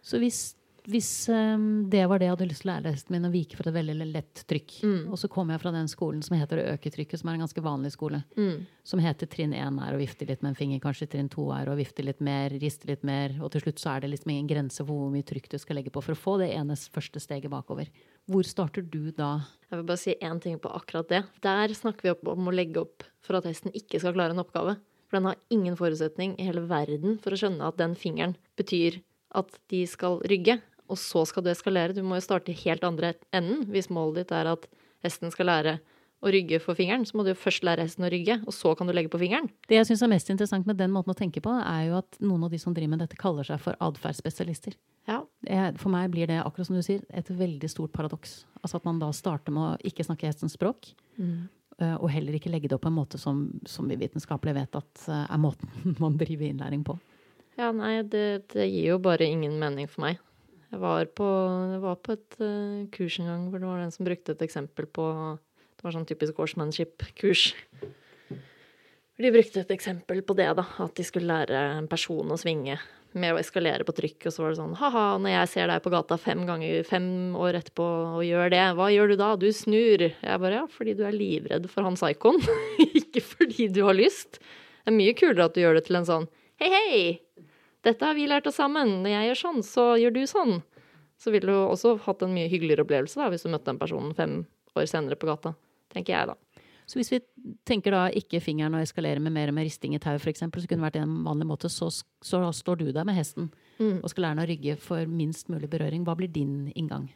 Så hvis hvis um, det var det jeg hadde lyst til å lære hesten min, å vike for et veldig lett trykk, mm. og så kommer jeg fra den skolen som heter å øke trykket, som er en ganske vanlig skole, mm. som heter trinn én er å vifte litt med en finger, kanskje trinn to er å vifte litt mer, riste litt mer, og til slutt så er det liksom ingen grense for hvor mye trykk du skal legge på for å få det ene første steget bakover. Hvor starter du da? Jeg vil bare si én ting på akkurat det. Der snakker vi om å legge opp for at hesten ikke skal klare en oppgave. For den har ingen forutsetning i hele verden for å skjønne at den fingeren betyr at de skal rygge og så skal du eskalere. Du må jo starte helt andre enden. Hvis målet ditt er at hesten skal lære å rygge for fingeren, så må du jo først lære hesten å rygge, og så kan du legge på fingeren. Det jeg syns er mest interessant med den måten å tenke på, er jo at noen av de som driver med dette, kaller seg for atferdsspesialister. Ja. For meg blir det, akkurat som du sier, et veldig stort paradoks. Altså at man da starter med å ikke snakke hestens språk. Mm. Eh, og heller ikke legge det opp på en måte som, som vi vitenskapelig vet at eh, er måten man driver innlæring på. Ja, nei, det, det gir jo bare ingen mening for meg. Jeg var på, jeg var på et uh, kurs en gang hvor det var den som brukte et eksempel på Det var sånn typisk horsemanship-kurs. De brukte et eksempel på det, da. At de skulle lære en person å svinge med å eskalere på trykk. Og så var det sånn ha-ha, når jeg ser deg på gata fem ganger fem år etterpå og gjør det, hva gjør du da? Du snur. Jeg bare ja, fordi du er livredd for han psykoen. Ikke fordi du har lyst. Det er mye kulere at du gjør det til en sånn hei, hei, dette har vi lært oss sammen. Når jeg gjør sånn, så gjør du sånn. Så ville du også hatt en mye hyggeligere opplevelse da, hvis du møtte den personen fem år senere på gata. Tenker jeg, da. Så hvis vi tenker da ikke fingeren og eskalere med mer og mer risting i tau, f.eks., så kunne det vært en vanlig måte, så, så står du der med hesten mm. og skal lære den å rygge for minst mulig berøring. Hva blir din inngang?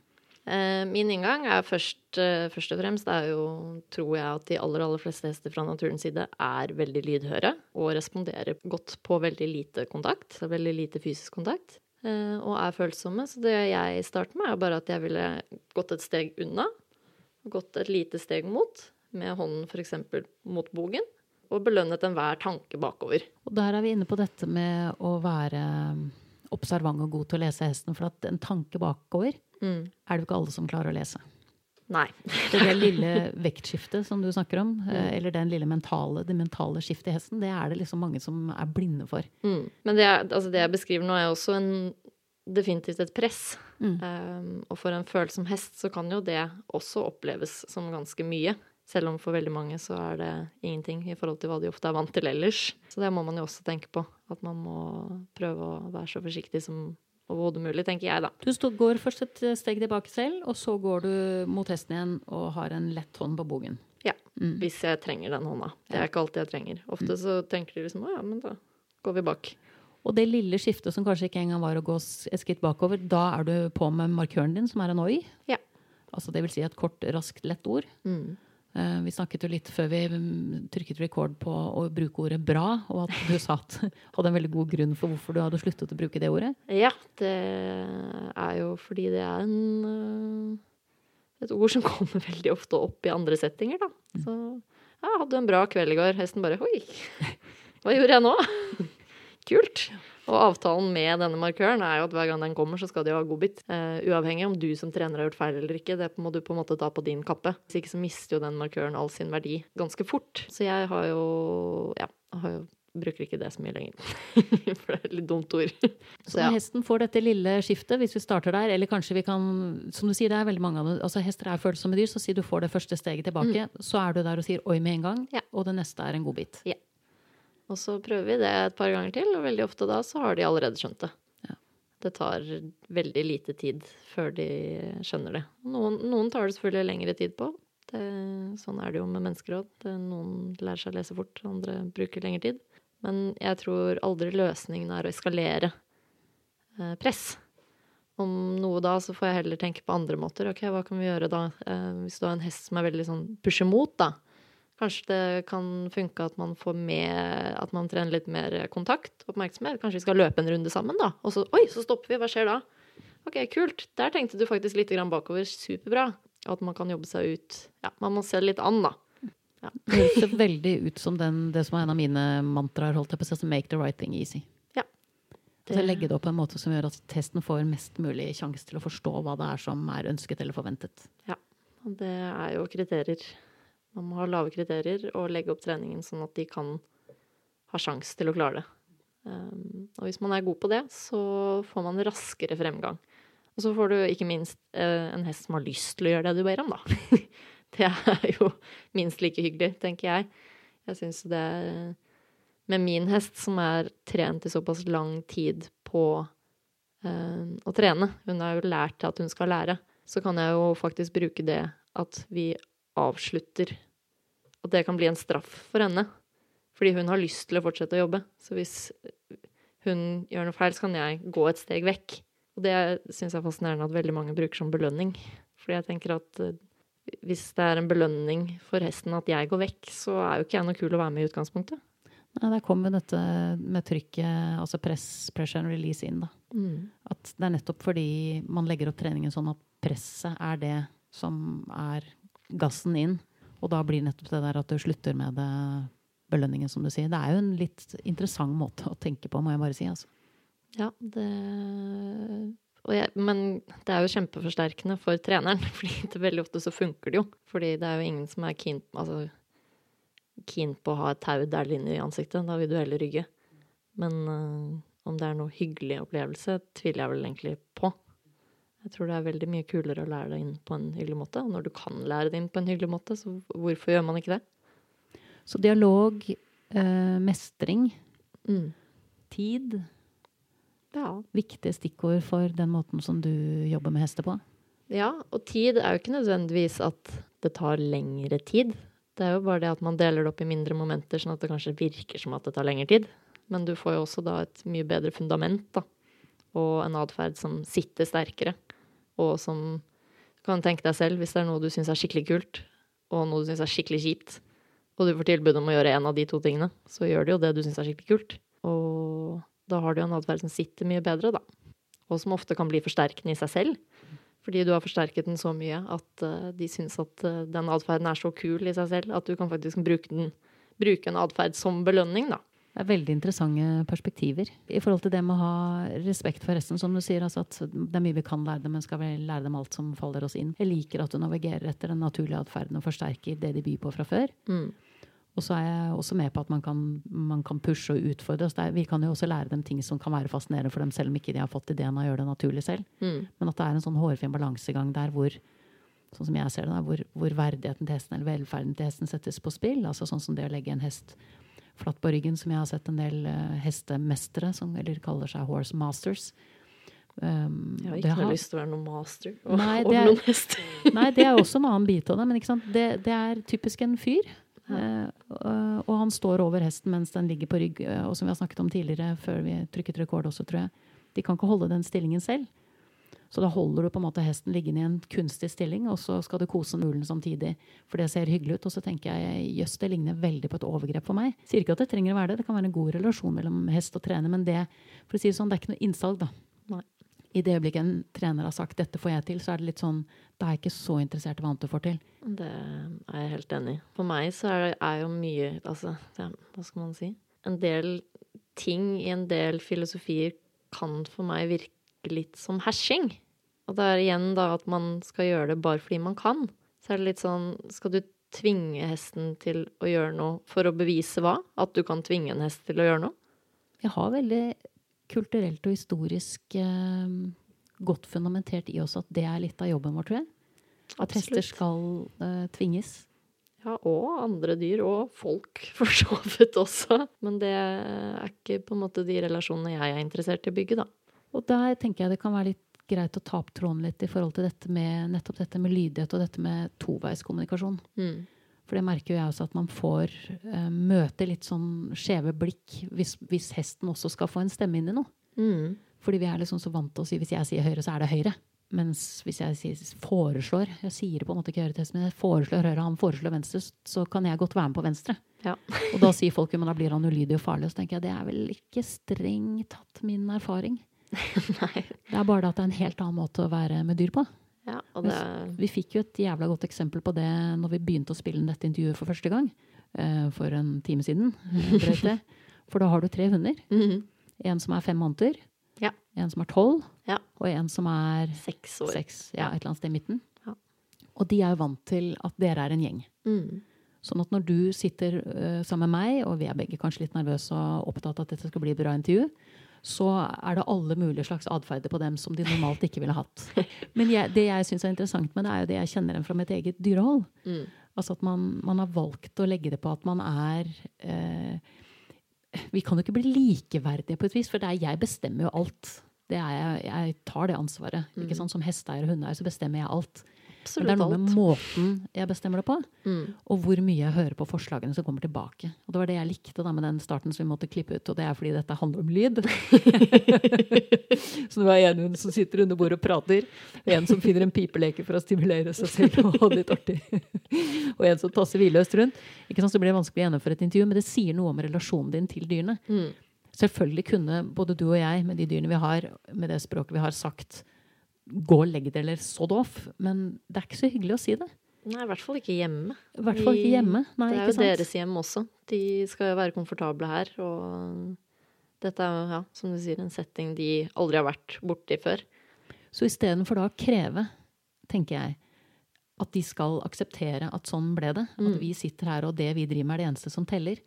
Eh, min inngang er først, eh, først og fremst er jo, tror jeg, at de aller, aller fleste hester fra naturens side er veldig lydhøre og responderer godt på veldig lite kontakt. Veldig lite fysisk kontakt. Eh, og er følsomme. Så det jeg starter med, er bare at jeg ville gått et steg unna. Gått et lite steg mot, med hånden f.eks. mot bogen. Og belønnet enhver tanke bakover. Og der er vi inne på dette med å være observant og god til å lese hesten. For at en tanke bakover mm. er det jo ikke alle som klarer å lese. Nei. Det, det lille vektskiftet som du snakker om, mm. eller den lille mentale, det mentale skiftet i hesten, det er det liksom mange som er blinde for. Mm. Men det, er, altså det jeg beskriver nå, er også en, definitivt et press. Mm. Um, og for en følsom hest så kan jo det også oppleves som ganske mye. Selv om for veldig mange så er det ingenting i forhold til hva de ofte er vant til ellers. Så det må man jo også tenke på. At man må prøve å være så forsiktig som overhodet mulig, tenker jeg, da. Du går først et steg tilbake selv, og så går du mot hesten igjen og har en lett hånd på bogen. Ja. Mm. Hvis jeg trenger den hånda. Det er ikke alltid jeg trenger. Ofte så tenker de liksom å ja, men da går vi bak. Og det lille skiftet som kanskje ikke engang var å gå et skritt bakover, da er du på med markøren din, som er en oi. Ja. Altså det vil si et kort, raskt, lett ord. Mm. Uh, Vi snakket jo litt før vi mm, trykket record på å bruke ordet bra, og at du sa at hadde en veldig god grunn for hvorfor du hadde sluttet å bruke det ordet. Ja, det er jo fordi det er en, øh, et ord som kommer veldig ofte opp i andre settinger, da. Så ja, hadde du en bra kveld i går. Hesten bare Oi, hva gjorde jeg nå? Kult. Og avtalen med denne markøren er jo at hver gang den kommer, så skal de ha godbit. Uh, uavhengig om du som trener har gjort feil eller ikke. Det må du på en måte ta på din kappe. Hvis ikke så mister jo den markøren all sin verdi ganske fort. Så jeg har jo Ja, har jo bruker ikke det så mye lenger. For det er et litt dumt ord. Så når hesten får dette lille skiftet, hvis vi starter der, eller kanskje vi kan Som du sier, det er veldig mange av dem. Altså hester er følsomme dyr, så si du får det første steget tilbake, så er du der og sier oi med en gang, Ja. og det neste er en godbit. Og så prøver vi det et par ganger til, og veldig ofte da så har de allerede skjønt det. Ja. Det tar veldig lite tid før de skjønner det. Noen, noen tar det selvfølgelig lengre tid på. Det, sånn er det jo med mennesker òg. Noen lærer seg å lese fort, andre bruker lengre tid. Men jeg tror aldri løsningen er å eskalere eh, press. Om noe da, så får jeg heller tenke på andre måter. Ok, hva kan vi gjøre da? Eh, hvis du har en hest som er veldig sånn pusher mot, da. Kanskje det kan funke at man får med At man trener litt mer kontakt, oppmerksomhet. Kanskje vi skal løpe en runde sammen, da. Og så Oi, så stopper vi. Hva skjer da? OK, kult. Der tenkte du faktisk litt grann bakover. Superbra. At man kan jobbe seg ut. Ja, man må se det litt an, da. Det høres veldig ut som den, det som er en av mine mantraer, holdt jeg på å si, altså make the right thing easy. Ja. Altså legge det opp på en måte som gjør at testen får mest mulig sjanse til å forstå hva det er som er ønsket eller forventet. Og det er jo kriterier. Man må ha lave kriterier og legge opp treningen sånn at de kan ha sjanse til å klare det. Um, og hvis man er god på det, så får man raskere fremgang. Og så får du ikke minst uh, en hest som har lyst til å gjøre det du ber om, da. det er jo minst like hyggelig, tenker jeg. Jeg syns det er Med min hest, som er trent i såpass lang tid på uh, å trene, hun har jo lært at hun skal lære, så kan jeg jo faktisk bruke det at vi avslutter At det kan bli en straff for henne. Fordi hun har lyst til å fortsette å jobbe. Så hvis hun gjør noe feil, så kan jeg gå et steg vekk. Og det syns jeg er fascinerende at veldig mange bruker som belønning. Fordi jeg tenker at eh, hvis det er en belønning for hesten at jeg går vekk, så er jo ikke jeg noe kul å være med i utgangspunktet. Nei, der kommer dette med trykket, altså press, pressure and release inn, da. At det er nettopp fordi man legger opp treningen sånn at presset er det som er gassen inn. Og da blir nettopp det der at du slutter med det belønningen, som du sier. Det er jo en litt interessant måte å tenke på, må jeg bare si. Altså. Ja, det jeg, Men det er jo kjempeforsterkende for treneren, fordi det veldig ofte så funker det jo. Fordi det er jo ingen som er keen, altså, keen på å ha et tau der inne i ansiktet. Da vil du heller rygge. Men øh, om det er noe hyggelig opplevelse, tviler jeg vel egentlig på. Jeg tror det er veldig mye kulere å lære det inn på en hyggelig måte. Og når du kan lære det inn på en hyggelig måte, så hvorfor gjør man ikke det? Så dialog, eh, mestring, Mm. tid Ja. Viktige stikkord for den måten som du jobber med hester på. Ja, og tid er jo ikke nødvendigvis at det tar lengre tid. Det er jo bare det at man deler det opp i mindre momenter, sånn at det kanskje virker som at det tar lengre tid. Men du får jo også da et mye bedre fundament, da. Og en atferd som sitter sterkere. Og som du kan tenke deg selv, hvis det er noe du syns er skikkelig kult, og noe du syns er skikkelig kjipt, og du får tilbud om å gjøre en av de to tingene, så gjør du jo det du syns er skikkelig kult. Og da har du jo en atferd som sitter mye bedre, da. Og som ofte kan bli forsterkende i seg selv. Fordi du har forsterket den så mye at uh, de syns at uh, den atferden er så kul i seg selv at du kan faktisk bruke, den, bruke en atferd som belønning, da. Det er veldig interessante perspektiver i forhold til det med å ha respekt for resten. Som du sier, altså at det er mye vi kan lære dem, men skal vi lære dem alt som faller oss inn? Jeg liker at du navigerer etter den naturlige atferden og forsterker det de byr på fra før. Mm. Og så er jeg også med på at man kan, man kan pushe og utfordre. oss. er, vi kan jo også lære dem ting som kan være fascinerende for dem, selv om ikke de har fått ideen av å gjøre det naturlig selv. Mm. Men at det er en sånn hårfin balansegang der hvor sånn som jeg ser det da, hvor, hvor verdigheten til hesten eller velferden til hesten settes på spill. altså Sånn som det å legge en hest flatt på ryggen, som jeg har sett en del uh, hestemestere, som eller kaller seg horse masters. Um, Jeg har ikke har- noe lyst til å være noen master og Nei, er- noen hester. Nei, det er også en annen bit av det, men? Det, det er typisk en fyr. Ja. og- og han står over hesten mens den ligger på rygg. eh, Og som vi har snakket om tidligere, før vi trykket rekord også, tror jeg. De kan ikke holde den stillingen selv. Så da holder du på en måte hesten liggende i en kunstig stilling, og så skal du kose mulen samtidig. For det ser hyggelig ut. Og så tenker jeg jøss, det ligner veldig på et overgrep for meg. Sier ikke at det trenger å være det. Det kan være en god relasjon mellom hest og trener, men det, for å si det sånn, det er ikke noe innsalg, da. Nei. I det øyeblikket en trener har sagt 'dette får jeg til', så er det litt sånn Da er jeg ikke så interessert i hva annet du får til. Det er jeg helt enig i. For meg så er, det, er jo mye Altså, ja, hva skal man si? En del ting i en del filosofier kan for meg virke litt som hersing. Og det er igjen da at man skal gjøre det bare fordi man kan. Så er det litt sånn Skal du tvinge hesten til å gjøre noe for å bevise hva? At du kan tvinge en hest til å gjøre noe? Vi har veldig kulturelt og historisk eh, godt fundamentert i oss at det er litt av jobben vår, tror jeg. At hester skal eh, tvinges. Ja, og andre dyr, og folk for så vidt også. Men det er ikke på en måte de relasjonene jeg er interessert i å bygge, da. Og der tenker jeg det kan være litt greit å ta opp tråden litt i forhold til dette med nettopp dette med lydighet og dette med toveiskommunikasjon. Mm. For det merker jo jeg også at man får uh, møte litt sånn skjeve blikk hvis, hvis hesten også skal få en stemme inn i noe. Mm. Fordi vi er liksom så vant til å si hvis jeg sier høyre, så er det høyre. Mens hvis jeg sier, foreslår Jeg sier det på en måte ikke høyre til hesten, men jeg foreslår høyre, han foreslår venstre, så kan jeg godt være med på venstre. Ja. Og da sier folk jo, men da blir han ulydig og farlig. Og så tenker jeg det er vel ikke strengt tatt min erfaring. Nei. Det er bare det at det er en helt annen måte å være med dyr på. Ja, det Vi fikk jo et jævla godt eksempel på det når vi begynte å spille inn dette intervjuet for første gang. eh, For en time siden. eh. For da har du tre hunder. Mhm. En som er fem måneder. Ja. En som er tolv. Ja. Og en som er seks år. seks. Ja, et eller annet sted i midten. Ja. Og de er jo vant til at dere er en gjeng. Mm. Sånn at når du sitter øh, sammen med meg, og vi er begge kanskje litt nervøse og opptatt av at dette skal bli et bra intervju, så er det alle mulige slags atferder på dem som de normalt ikke ville hatt. Men jeg, det jeg syns er interessant med det, er jo det jeg kjenner igjen fra mitt eget dyrehold. Mm. Altså at man, man har valgt å legge det på at man er eh, Vi kan jo ikke bli likeverdige på et vis, for det er, jeg bestemmer jo alt. Det er jeg, jeg tar det ansvaret. Ikke sant? Som hesteeier og hundeeier så bestemmer jeg alt. Men det er noe med måten jeg bestemmer det på, Mm. og hvor mye jeg hører på forslagene som kommer tilbake. Og det var det jeg likte da med den starten som vi måtte klippe ut, og det er fordi dette handler om lyd. så det var en som sitter under bordet og prater, og en som finner en pipeleke for å stimulere seg selv og ha det litt artig. og en som tasser hvilløst rundt. Ikke sant, så blir det vanskelig å gjennomføre et intervju, men det sier noe om relasjonen din til dyrene. Mm. Selvfølgelig kunne både du og jeg, med de dyrene vi har, med det språket vi har, sagt gå og legg dere eller sodd off, men det er ikke så hyggelig å si det. Nei, i hvert fall ikke hjemme. I hvert fall ikke hjemme. Nei, det er jo deres hjem også. De skal jo være komfortable her, og dette er jo, ja, som du sier, en setting de aldri har vært borti før. Så istedenfor da å kreve, tenker jeg, at de skal akseptere at sånn ble det, at Mm. vi sitter her og det vi driver med er det eneste som teller,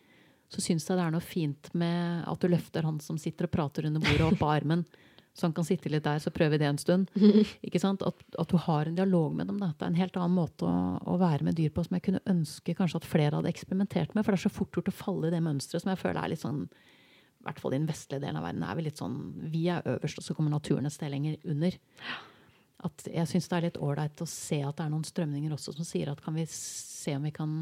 så syns jeg det er noe fint med at du løfter han som sitter og prater under bordet opp på armen, så han kan sitte litt der, så prøver vi det en stund. Ikke sant? At, at du har en dialog med dem. Da. Det er en helt annen måte å, å være med dyr på som jeg kunne ønske kanskje at flere hadde eksperimentert med. For det er så fort gjort å falle i det mønsteret som jeg føler er litt sånn i hvert fall i den vestlige delen av verden, er vi litt sånn Vi er øverst, og så kommer naturen et sted lenger under. At jeg syns det er litt ålreit å se at det er noen strømninger også som sier at kan vi se om vi kan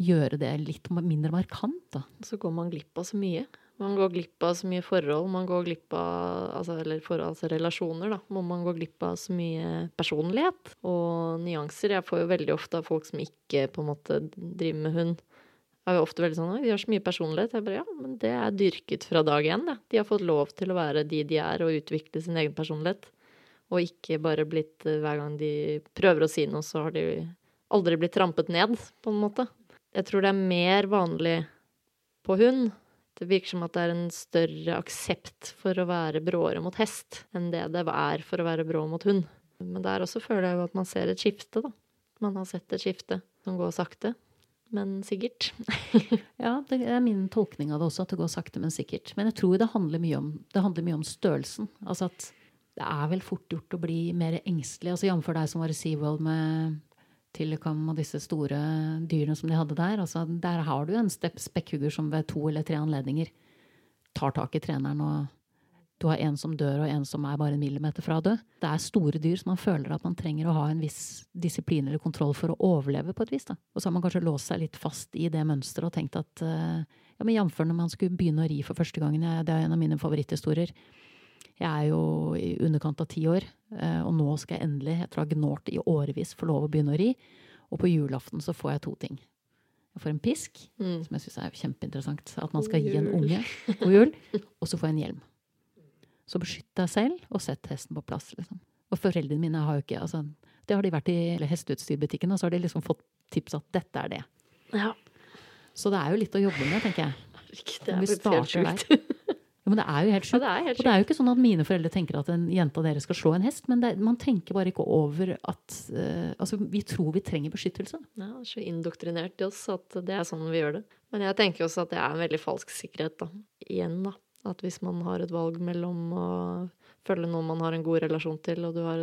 gjøre det litt mindre markant, da. Så går man glipp av så mye. Man går glipp av så mye forhold. Man går glipp av altså, eller forhold, altså relasjoner, da. Må man gå glipp av så mye personlighet og nyanser. Jeg får jo veldig ofte av folk som ikke på en måte driver med hund, er jo ofte veldig sånn de har så mye personlighet. Jeg bare ja, men det er dyrket fra dag én, det. De har fått lov til å være de de er, og utvikle sin egen personlighet. Og ikke bare blitt eh, Hver gang de prøver å si noe, så har de aldri blitt trampet ned, på en måte. Jeg tror det er mer vanlig på hund Det virker som at det er en større aksept for å være bråere mot hest enn det det er for å være brå mot hund. Men der også føler jeg jo at man ser et skifte, da. Man har sett et skifte som går sakte, men sikkert. ja, det er min tolkning av det også, at det går sakte, men sikkert. Men jeg tror det handler mye om, handler mye om størrelsen. Altså at det er vel fort gjort å bli mer engstelig. Altså Jf. deg som var i SeaWorld med Tillicum og disse store dyrene som de hadde der. Altså, der har du en spekkhugger som ved to eller tre anledninger tar tak i treneren, og du har en som dør, og en som er bare en millimeter fra å dø. Det er store dyr, så man føler at man trenger å ha en viss disiplin eller kontroll for å overleve på et vis. Da. Og så har man kanskje låst seg litt fast i det mønsteret og tenkt at uh, ja, men jf. når man skulle begynne å ri for første gangen, det er en av mine favoritthistorier. Jeg er jo i underkant av ti år, eh, og nå skal jeg endelig, etter å ha gnålt i årevis, få lov å begynne å ri. Og på julaften så får jeg to ting. Jeg får en pisk, mm. som jeg syns er kjempeinteressant. At man skal gi en unge god jul. Og så får jeg en hjelm. Så beskytt deg selv, og sett hesten på plass, liksom. Og foreldrene mine har jo ikke altså, Det har de vært i hesteutstyrbutikken, og så har de liksom fått tips at dette er det. Ja. Så det er jo litt å jobbe med, tenker jeg. Det er helt sjukt. Men det er jo helt sjukt. Ja, og det er jo ikke sånn at mine foreldre tenker at en jente av dere skal slå en hest, men det, man tenker bare ikke over at uh, Altså, vi tror vi trenger beskyttelse. Ja, det er så indoktrinert i oss at det er sånn vi gjør det. Men jeg tenker også at det er en veldig falsk sikkerhet, da. Igjen, da. At hvis man har et valg mellom å følge noen man har en god relasjon til, og du har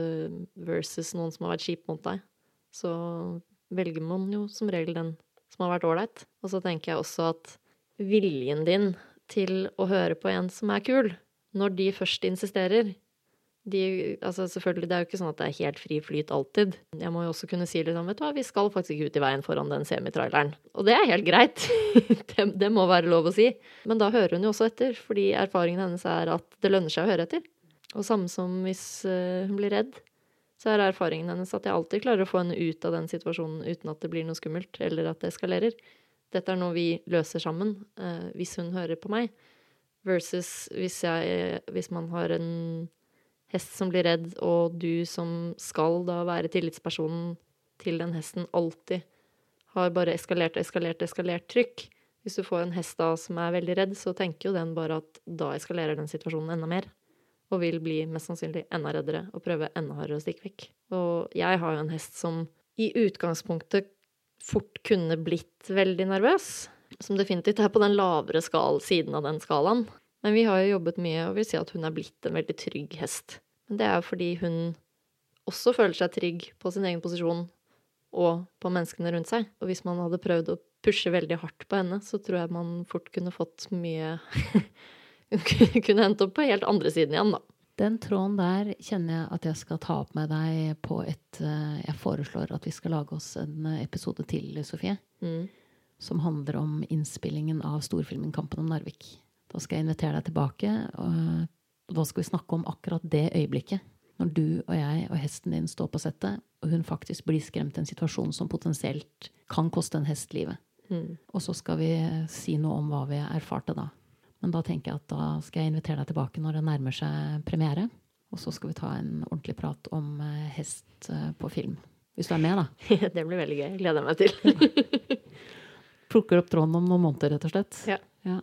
versus noen som har vært kjip mot deg, så velger man jo som regel den som har vært ålreit. Og så tenker jeg også at viljen din til å høre på en som er kul, når de først insisterer. De, altså selvfølgelig, Det er jo ikke sånn at det er helt fri flyt alltid. Jeg må jo også kunne si liksom, vet du hva, vi skal faktisk ikke ut i veien foran den semitraileren. Og det er helt greit. det, det, må være lov å si. Men da hører hun jo også etter, fordi erfaringen hennes er at det lønner seg å høre etter. Og samme som hvis uh, hun blir redd, så er erfaringen hennes at jeg alltid klarer å få henne ut av den situasjonen uten at det blir noe skummelt, eller at det eskalerer. Dette er noe vi løser sammen, eh, hvis hun hører på meg. Versus hvis, jeg, hvis man har en hest som blir redd, og du som skal da være tillitspersonen til den hesten, alltid har bare eskalert, eskalert, eskalert trykk. Hvis du får en hest da som er veldig redd, så tenker jo den bare at da eskalerer den situasjonen enda mer. Og vil bli mest sannsynlig enda reddere og prøve enda hardere å stikke vekk. Og jeg har jo en hest som i utgangspunktet fort kunne blitt veldig nervøs. Som definitivt er på den lavere skal, siden av den skalaen. Men vi har jo jobbet mye og vil si at hun er blitt en veldig trygg hest. Men det er jo fordi hun også føler seg trygg på sin egen posisjon og på menneskene rundt seg. Og hvis man hadde prøvd å pushe veldig hardt på henne, så tror jeg man fort kunne fått mye Hun kunne endt opp på helt andre siden igjen, da. Den tråden der kjenner jeg at jeg skal ta opp med deg på et eh, Jeg foreslår at vi skal lage oss en episode til, Sofie. Mm. Som handler om innspillingen av storfilmen 'Kampen om Narvik'. Da skal jeg invitere deg tilbake, og da skal vi snakke om akkurat det øyeblikket. Når du og jeg og hesten din står på settet, og hun faktisk blir skremt i en situasjon som potensielt kan koste en hest livet. Mm. Og så skal vi si noe om hva vi erfarte da. Men da tenker jeg at da skal jeg invitere deg tilbake når det nærmer seg premiere. Og så skal vi ta en ordentlig prat om eh, hest eh, på film. Hvis du er med, da. det blir veldig gøy. Gleder jeg meg til. Plukker opp tråden om noen måneder, rett og slett. Ja. ja.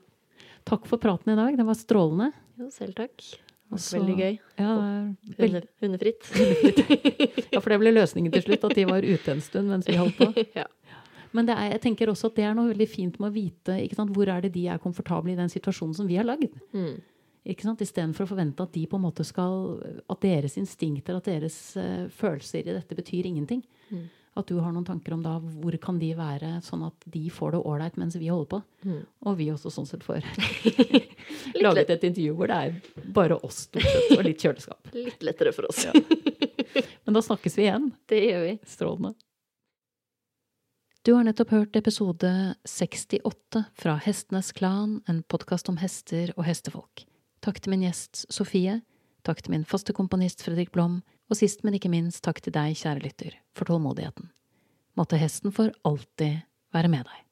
Takk for praten i dag. Det var strålende. Jo, selv takk. Også, veldig gøy. Ja, Hunde, hundefritt. hundefritt. ja, for det ble løsningen til slutt, at de var ute en stund mens vi holdt på. ja. Men er, jeg tenker også at det er noe veldig fint med å vite hvor er det de er komfortable i den situasjonen som vi har lagd. Mm. Istedenfor å forvente at de på en måte skal At deres instinkter, at deres uh, følelser i dette betyr ingenting. Mm. At du har noen tanker om da hvor kan de være, sånn at de får det ålreit mens vi holder på. Mm. Og vi også sånn sett får laget et intervju hvor det er bare oss stort sett, og litt kjøleskap. Litt lettere for oss. ja. Men da snakkes vi igjen. Det gjør vi. Strålende. Du har nettopp hørt episode 68 fra Hestenes Klan, en podkast om hester og hestefolk. Takk til min gjest Sofie, takk til min faste komponist Fredrik Blom, og sist, men ikke minst takk til deg, kjære lytter, for tålmodigheten. Måtte hesten for alltid være med deg.